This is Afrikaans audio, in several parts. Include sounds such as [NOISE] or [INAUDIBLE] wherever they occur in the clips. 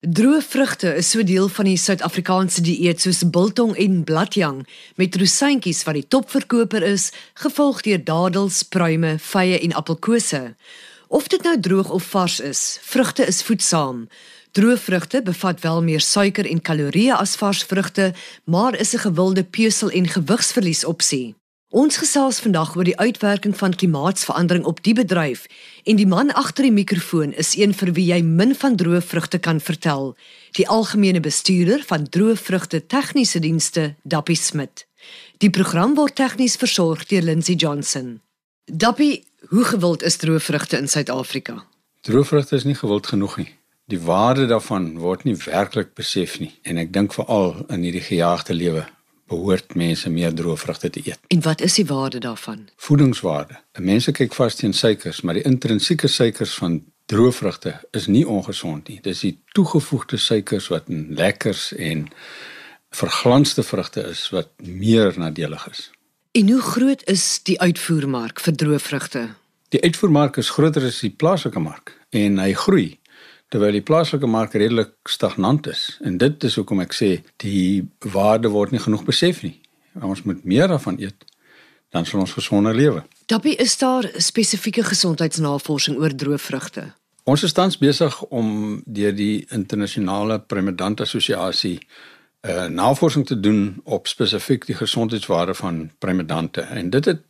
Droë vrugte is so deel van die Suid-Afrikaanse dieet soos biltong en bladjang met rosientjies wat die topverkoper is, gevolg deur dadels, pruime, vye en appelkose. Of dit nou droog of vars is, vrugte is voedsaam. Droë vrugte bevat wel meer suiker en kalorieë as vars vrugte, maar is 'n gewilde pesel en gewigsverlies opsie. Ons gesels vandag oor die uitwerking van klimaatsverandering op die bedryf en die man agter die mikrofoon is een vir wie jy min van droë vrugte kan vertel, die algemene bestuurder van droë vrugte tegniese dienste, Dappie Smit. Die program word tegnies versorg deur Lindsey Johnson. Dappie, hoe gewild is droë vrugte in Suid-Afrika? Droë vrugte is nie gewild genoeg nie. Die waarde daarvan word nie werklik besef nie en ek dink veral in hierdie gejaagde lewe behoort mense meer droë vrugte te eet. En wat is die waarde daarvan? Voedingswaarde. Mense kyk vas teen suikers, maar die intrinsieke suikers van droë vrugte is nie ongesond nie. Dis die toegevoegde suikers wat in lekkers en verglanste vrugte is wat meer nadelig is. En hoe groot is die uitvoermark vir droë vrugte? Die uitvoermark is groter as die plaaslike mark en hy groei terwyl die plaaslike mark redelik stagnant is. En dit is hoekom ek sê die waarde word nie genoeg besef nie. Ons moet meer daarvan eet dan sal ons gesonder lewe. Dappie, is daar spesifieke gesondheidsnavorsing oor droë vrugte? Ons is tans besig om deur die internasionale primedant assosiasie 'n uh, eh, navorsing te doen op spesifiek die gesondheidswaarde van primedante en dit het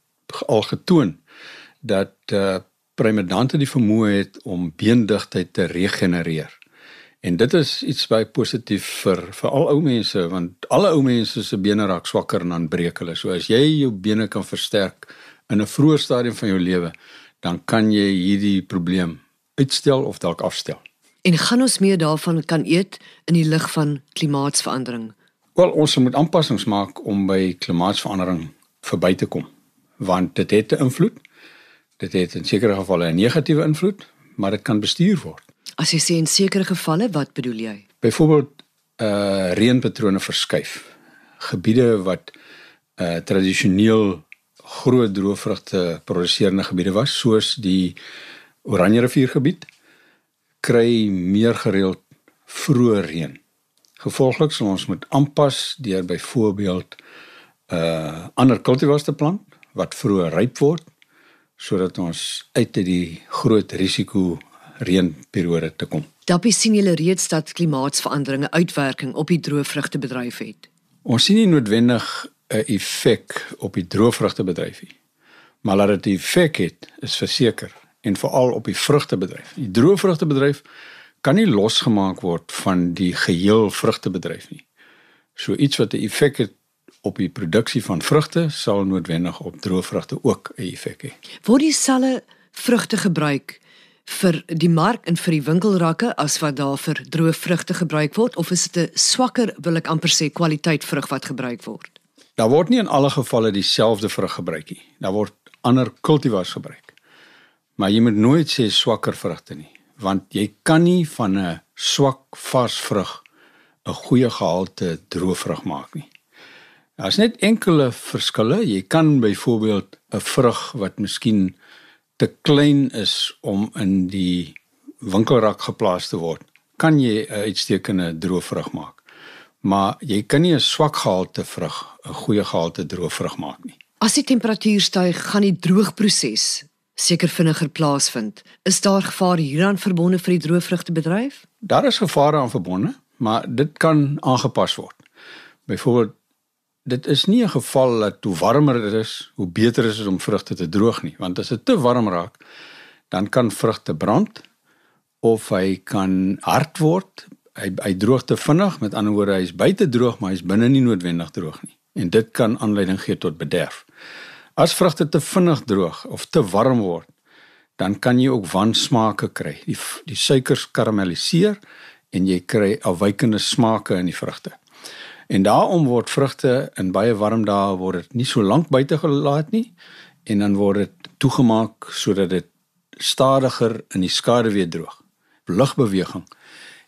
al getoon dat uh, primedante die vermoë het om beendigtheid te regenereer. En dit is iets baie positief vir vir al ou mense want alle ou mense se bene raak swakker en dan breek hulle. So as jy jou bene kan versterk in 'n vroeë stadium van jou lewe, dan kan jy hierdie probleem uitstel of dalk afstel. En gaan ons meer daarvan kan eet in die lig van klimaatsverandering? Wel, ons moet aanpassings maak om by klimaatsverandering verby te kom want dit het 'n invloed Dit het in sekere gevalle 'n negatiewe invloed, maar dit kan bestuur word. As jy sê in sekere gevalle, wat bedoel jy? Byvoorbeeld uh reënpatrone verskuif. Gebiede wat uh tradisioneel groot droëvrugte produseerende gebiede was, soos die Oranje riviergebied, kry meer gereeld vroeë reën. Gevolglik sal ons moet aanpas deur byvoorbeeld uh ander kultivars te plant wat vroeër ryp word sodat ons uit die groot risiko reënperiode te kom. Dappie sien julle reeds dat klimaatsveranderinge uitwerking op die droëvrugtebedryf het. Ons sien nie noodwendig 'n effek op die droëvrugtebedryf nie. Maar dat dit 'n effek het, is verseker en veral op die vrugtebedryf. Die droëvrugtebedryf kan nie losgemaak word van die geheel vrugtebedryf nie. So iets wat 'n effek het op die produksie van vrugte sal noodwendig op droë vrugte ook 'n effek hê. Word dieselfde vrugte gebruik vir die mark en vir die winkelrakke as wat daar vir droë vrugte gebruik word of is dit 'n swakker wil ek amper sê kwaliteit vrug wat gebruik word? Daar word nie in alle gevalle dieselfde vrug gebruik nie. Daar word ander kultivars gebruik. Maar jy moet nooit sê swakker vrugte nie, want jy kan nie van 'n swak vars vrug 'n goeie gehalte droë vrug maak nie. Daar's net enkele verskille. Jy kan byvoorbeeld 'n vrug wat miskien te klein is om in die winkelrak geplaas te word, kan jy 'n uitstekende droë vrug maak. Maar jy kan nie 'n swak gehalte vrug, 'n goeie gehalte droë vrug maak nie. As die temperatuur styg, gaan die droogproses seker vinniger plaasvind. Is daar gevaar hieraan verbonde vir die droëvrugtebedryf? Daar is gevare aan verbonde, maar dit kan aangepas word. Byvoorbeeld dit is nie 'n geval dat hoe warmer dit is, hoe beter is dit om vrugte te droog nie, want as dit te warm raak, dan kan vrugte brand of hy kan hard word. Hy hy droog te vinnig, met ander woorde hy is buite droog, maar hy's binne nie noodwendig droog nie. En dit kan aanleiding gee tot bederf. As vrugte te vinnig droog of te warm word, dan kan jy ook wansmake kry. Die die suikers karamelliseer en jy kry afwykende smake in die vrugte. En daarom word vrugte in baie warm dae word dit nie so lank buite gelaat nie en dan word dit toegemaak sodat dit stadiger in die skade weer droog. Lugbeweging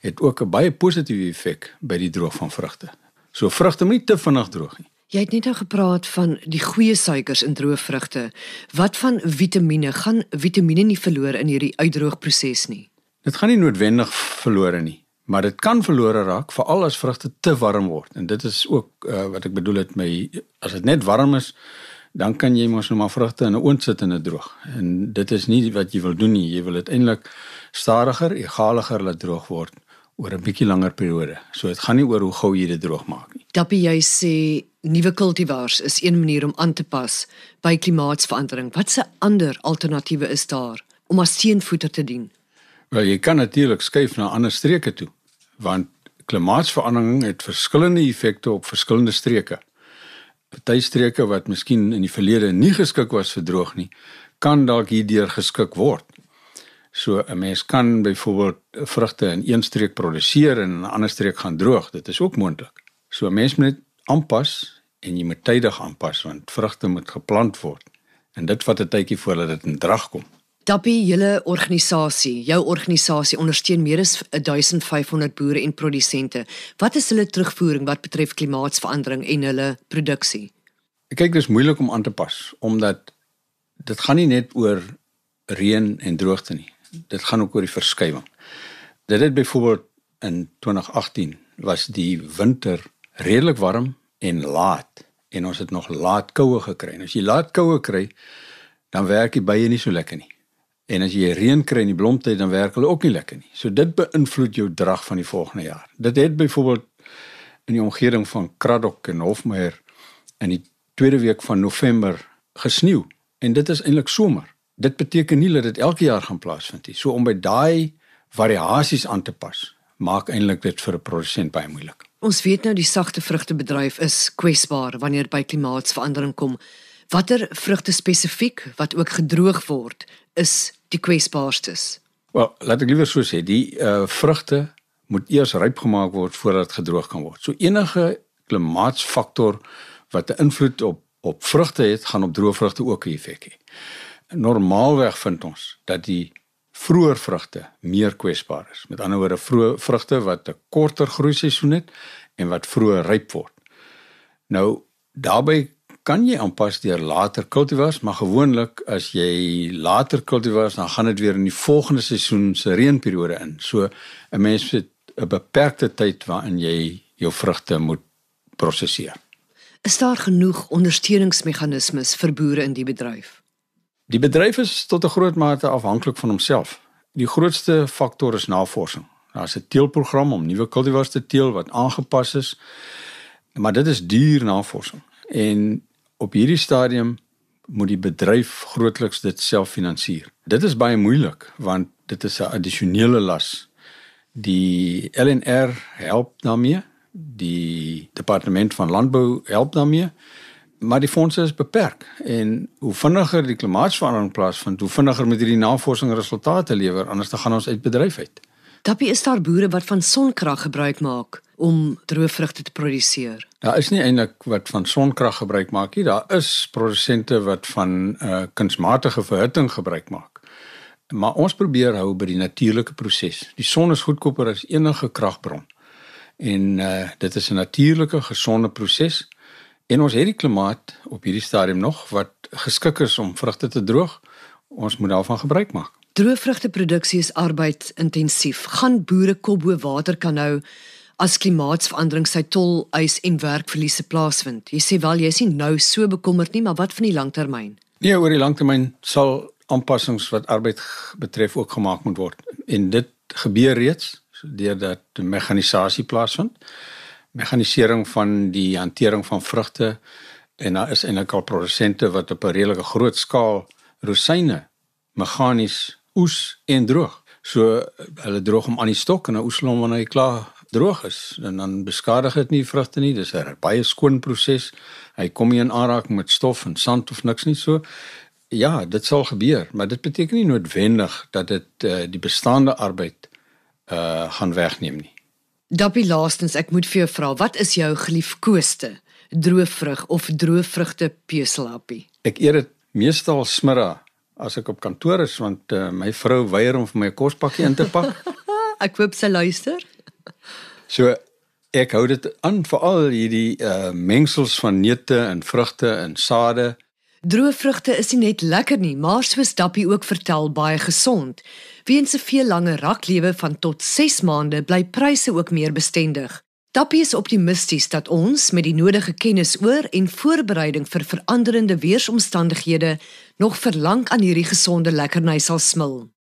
het ook 'n baie positiewe effek by die droog van vrugte. So vrugte moet nie te vinnig droog nie. Jy het net nou gepraat van die goeie suikers in droë vrugte. Wat van vitamiene? Gaan vitamiene nie verlore in hierdie uitdroogproses nie? Dit gaan nie noodwendig verlore nie Maar dit kan verlore raak veral as vrugte te warm word. En dit is ook uh, wat ek bedoel het my as dit net warm is, dan kan jy mos nou maar vrugte in 'n oond sit en dit droog. En dit is nie wat jy wil doen nie. Jy wil dit eintlik stadiger, egaliger laat droog word oor 'n bietjie langer periode. So dit gaan nie oor hoe gou jy dit droog maak nie. Dappie jy sê nuwe kultivars is een manier om aan te pas by klimaatsverandering. Watse ander alternatiewe is daar om as steenvoeter te dien? Wel jy kan natuurlik skuif na ander streke toe want klimaatsverandering het verskillende effekte op verskillende streke. Party streke wat miskien in die verlede nie geskik was vir droog nie, kan dalk hierdeur geskik word. So 'n mens kan byvoorbeeld vrugte in een streek produseer en in 'n ander streek gaan droog. Dit is ook moontlik. So 'n mens moet aanpas en jy moet tydig aanpas want vrugte moet geplant word. En dit vat 'n tydjie voordat dit in drag kom. Dappie, julle organisasie, jou organisasie ondersteun meer as 1500 boere en produsente. Wat is hulle terugvoering wat betref klimaatsverandering en hulle produksie? Ek kyk dis moeilik om aan te pas omdat dit gaan nie net oor reën en droogte nie dit gaan ook oor die verskywing. Dit het byvoorbeeld in 2018 was die winter redelik warm en laat en ons het nog laat koue gekry. En as jy laat koue kry, dan werk die bye nie so lekker nie. En as jy reën kry in die blomtyd, dan werk hulle ook nie lekker nie. So dit beïnvloed jou drag van die volgende jaar. Dit het byvoorbeeld in die omgewing van Kraddock en Hofmeyer in die tweede week van November gesneeu en dit is eintlik somer dit beteken nie dat dit elke jaar gaan plaasvind nie. So om by daai variasies aan te pas, maak eintlik dit vir 'n produsent baie moeilik. Ons weet nou die sagte vrugtebedryf is kwesbaar wanneer by klimaatsverandering kom. Watter vrugte spesifiek wat ook gedroog word, is die kwesbaarstes? Wel, laat ek liewer so sê, die uh vrugte moet eers ryp gemaak word voordat dit gedroog kan word. So enige klimaatsfaktor wat 'n invloed op op vrugte het, gaan op droë vrugte ook 'n effek hê normaalweg vind ons dat die vroeë vrugte meer kwesbaar is. Met ander woorde vroeë vrugte wat 'n korter groei seisoen het en wat vroeër ryp word. Nou daarbey kan jy aanpas deur later kultivars, maar gewoonlik as jy later kultivars, dan gaan dit weer in die volgende seisoen se reënperiode in. So 'n mens het 'n beperkte tyd waarin jy jou vrugte moet prosesseer. Is daar genoeg ondersteuningsmeganismes vir boere in die bedryf? Die bedryf is tot 'n groot mate afhanklik van homself. Die grootste faktor is navorsing. Daar's 'n teelprogram om nuwe kultivars te teel wat aangepas is. Maar dit is duur navorsing. En op hierdie stadium moet die bedryf grootliks dit self finansier. Dit is baie moeilik want dit is 'n addisionele las. Die LNR help daarmee. Die departement van landbou help daarmee maar die fondse is beperk en hoe vinniger die klimaatsverandering plaasvind, hoe vinniger moet hierdie navorsing resultate lewer anders dan gaan ons uit bedryf uit. Dappie is daar boere wat van sonkrag gebruik maak om droëvrugte te produseer. Daar is nie eintlik wat van sonkrag gebruik maak nie. Daar is produsente wat van uh, kunsmatige verhitting gebruik maak. Maar ons probeer hou by die natuurlike proses. Die son is goedkoper as enige kragbron. En uh, dit is 'n natuurlike, gesonde proses. En ons het die klimaat op hierdie stadium nog wat geskik is om vrugte te droog. Ons moet daarvan gebruik maak. Droëvrugteproduksie is arbeidsintensief. Gaan boere kop bo water kan nou as klimaatsverandering sy tol eis en werkverliese plaasvind. Jy sê wel jy is nie nou so bekommerd nie, maar wat van die langtermyn? Nee, oor die langtermyn sal aanpassings wat arbeid betref ook gemaak moet word. En dit gebeur reeds deurdat mekanisasie plaasvind mekanisering van die hantering van vrugte en daar is eintlik al produsente wat op 'n redelike groot skaal rosyne meganies oes en droog. So hulle droog hom aan die stok en dan oes hulle hom wanneer hy klaar droog is en dan beskadig dit nie vrugte nie. Dis 'n baie skoon proses. Hy kom nie in aanraking met stof en sand of niks nie so. Ja, dit sal gebeur, maar dit beteken nie noodwendig dat dit uh, die bestaande arbeid uh gaan wegneem nie. Dappie laastens, ek moet vir jou vra, wat is jou geliefkoeste droëvrug of droëvrugte peselappie? Ek eet dit meestal smiddag as ek op kantoor is want uh, my vrou weier om vir my 'n kospakkie in te pak. [LAUGHS] ek hoop sy luister. [LAUGHS] so ek hou dit aan vir al hierdie uh, mengsels van neute en vrugte en sade. Droëvrugte is nie net lekker nie, maar soos Dappie ook vertel, baie gesond. Weens 'n veel langer raklewe van tot 6 maande bly pryse ook meer bestendig. Tappie is optimisties dat ons met die nodige kennis oor en voorbereiding vir veranderende weeromstandighede nog vir lank aan hierdie gesonde lekkerny sal smil.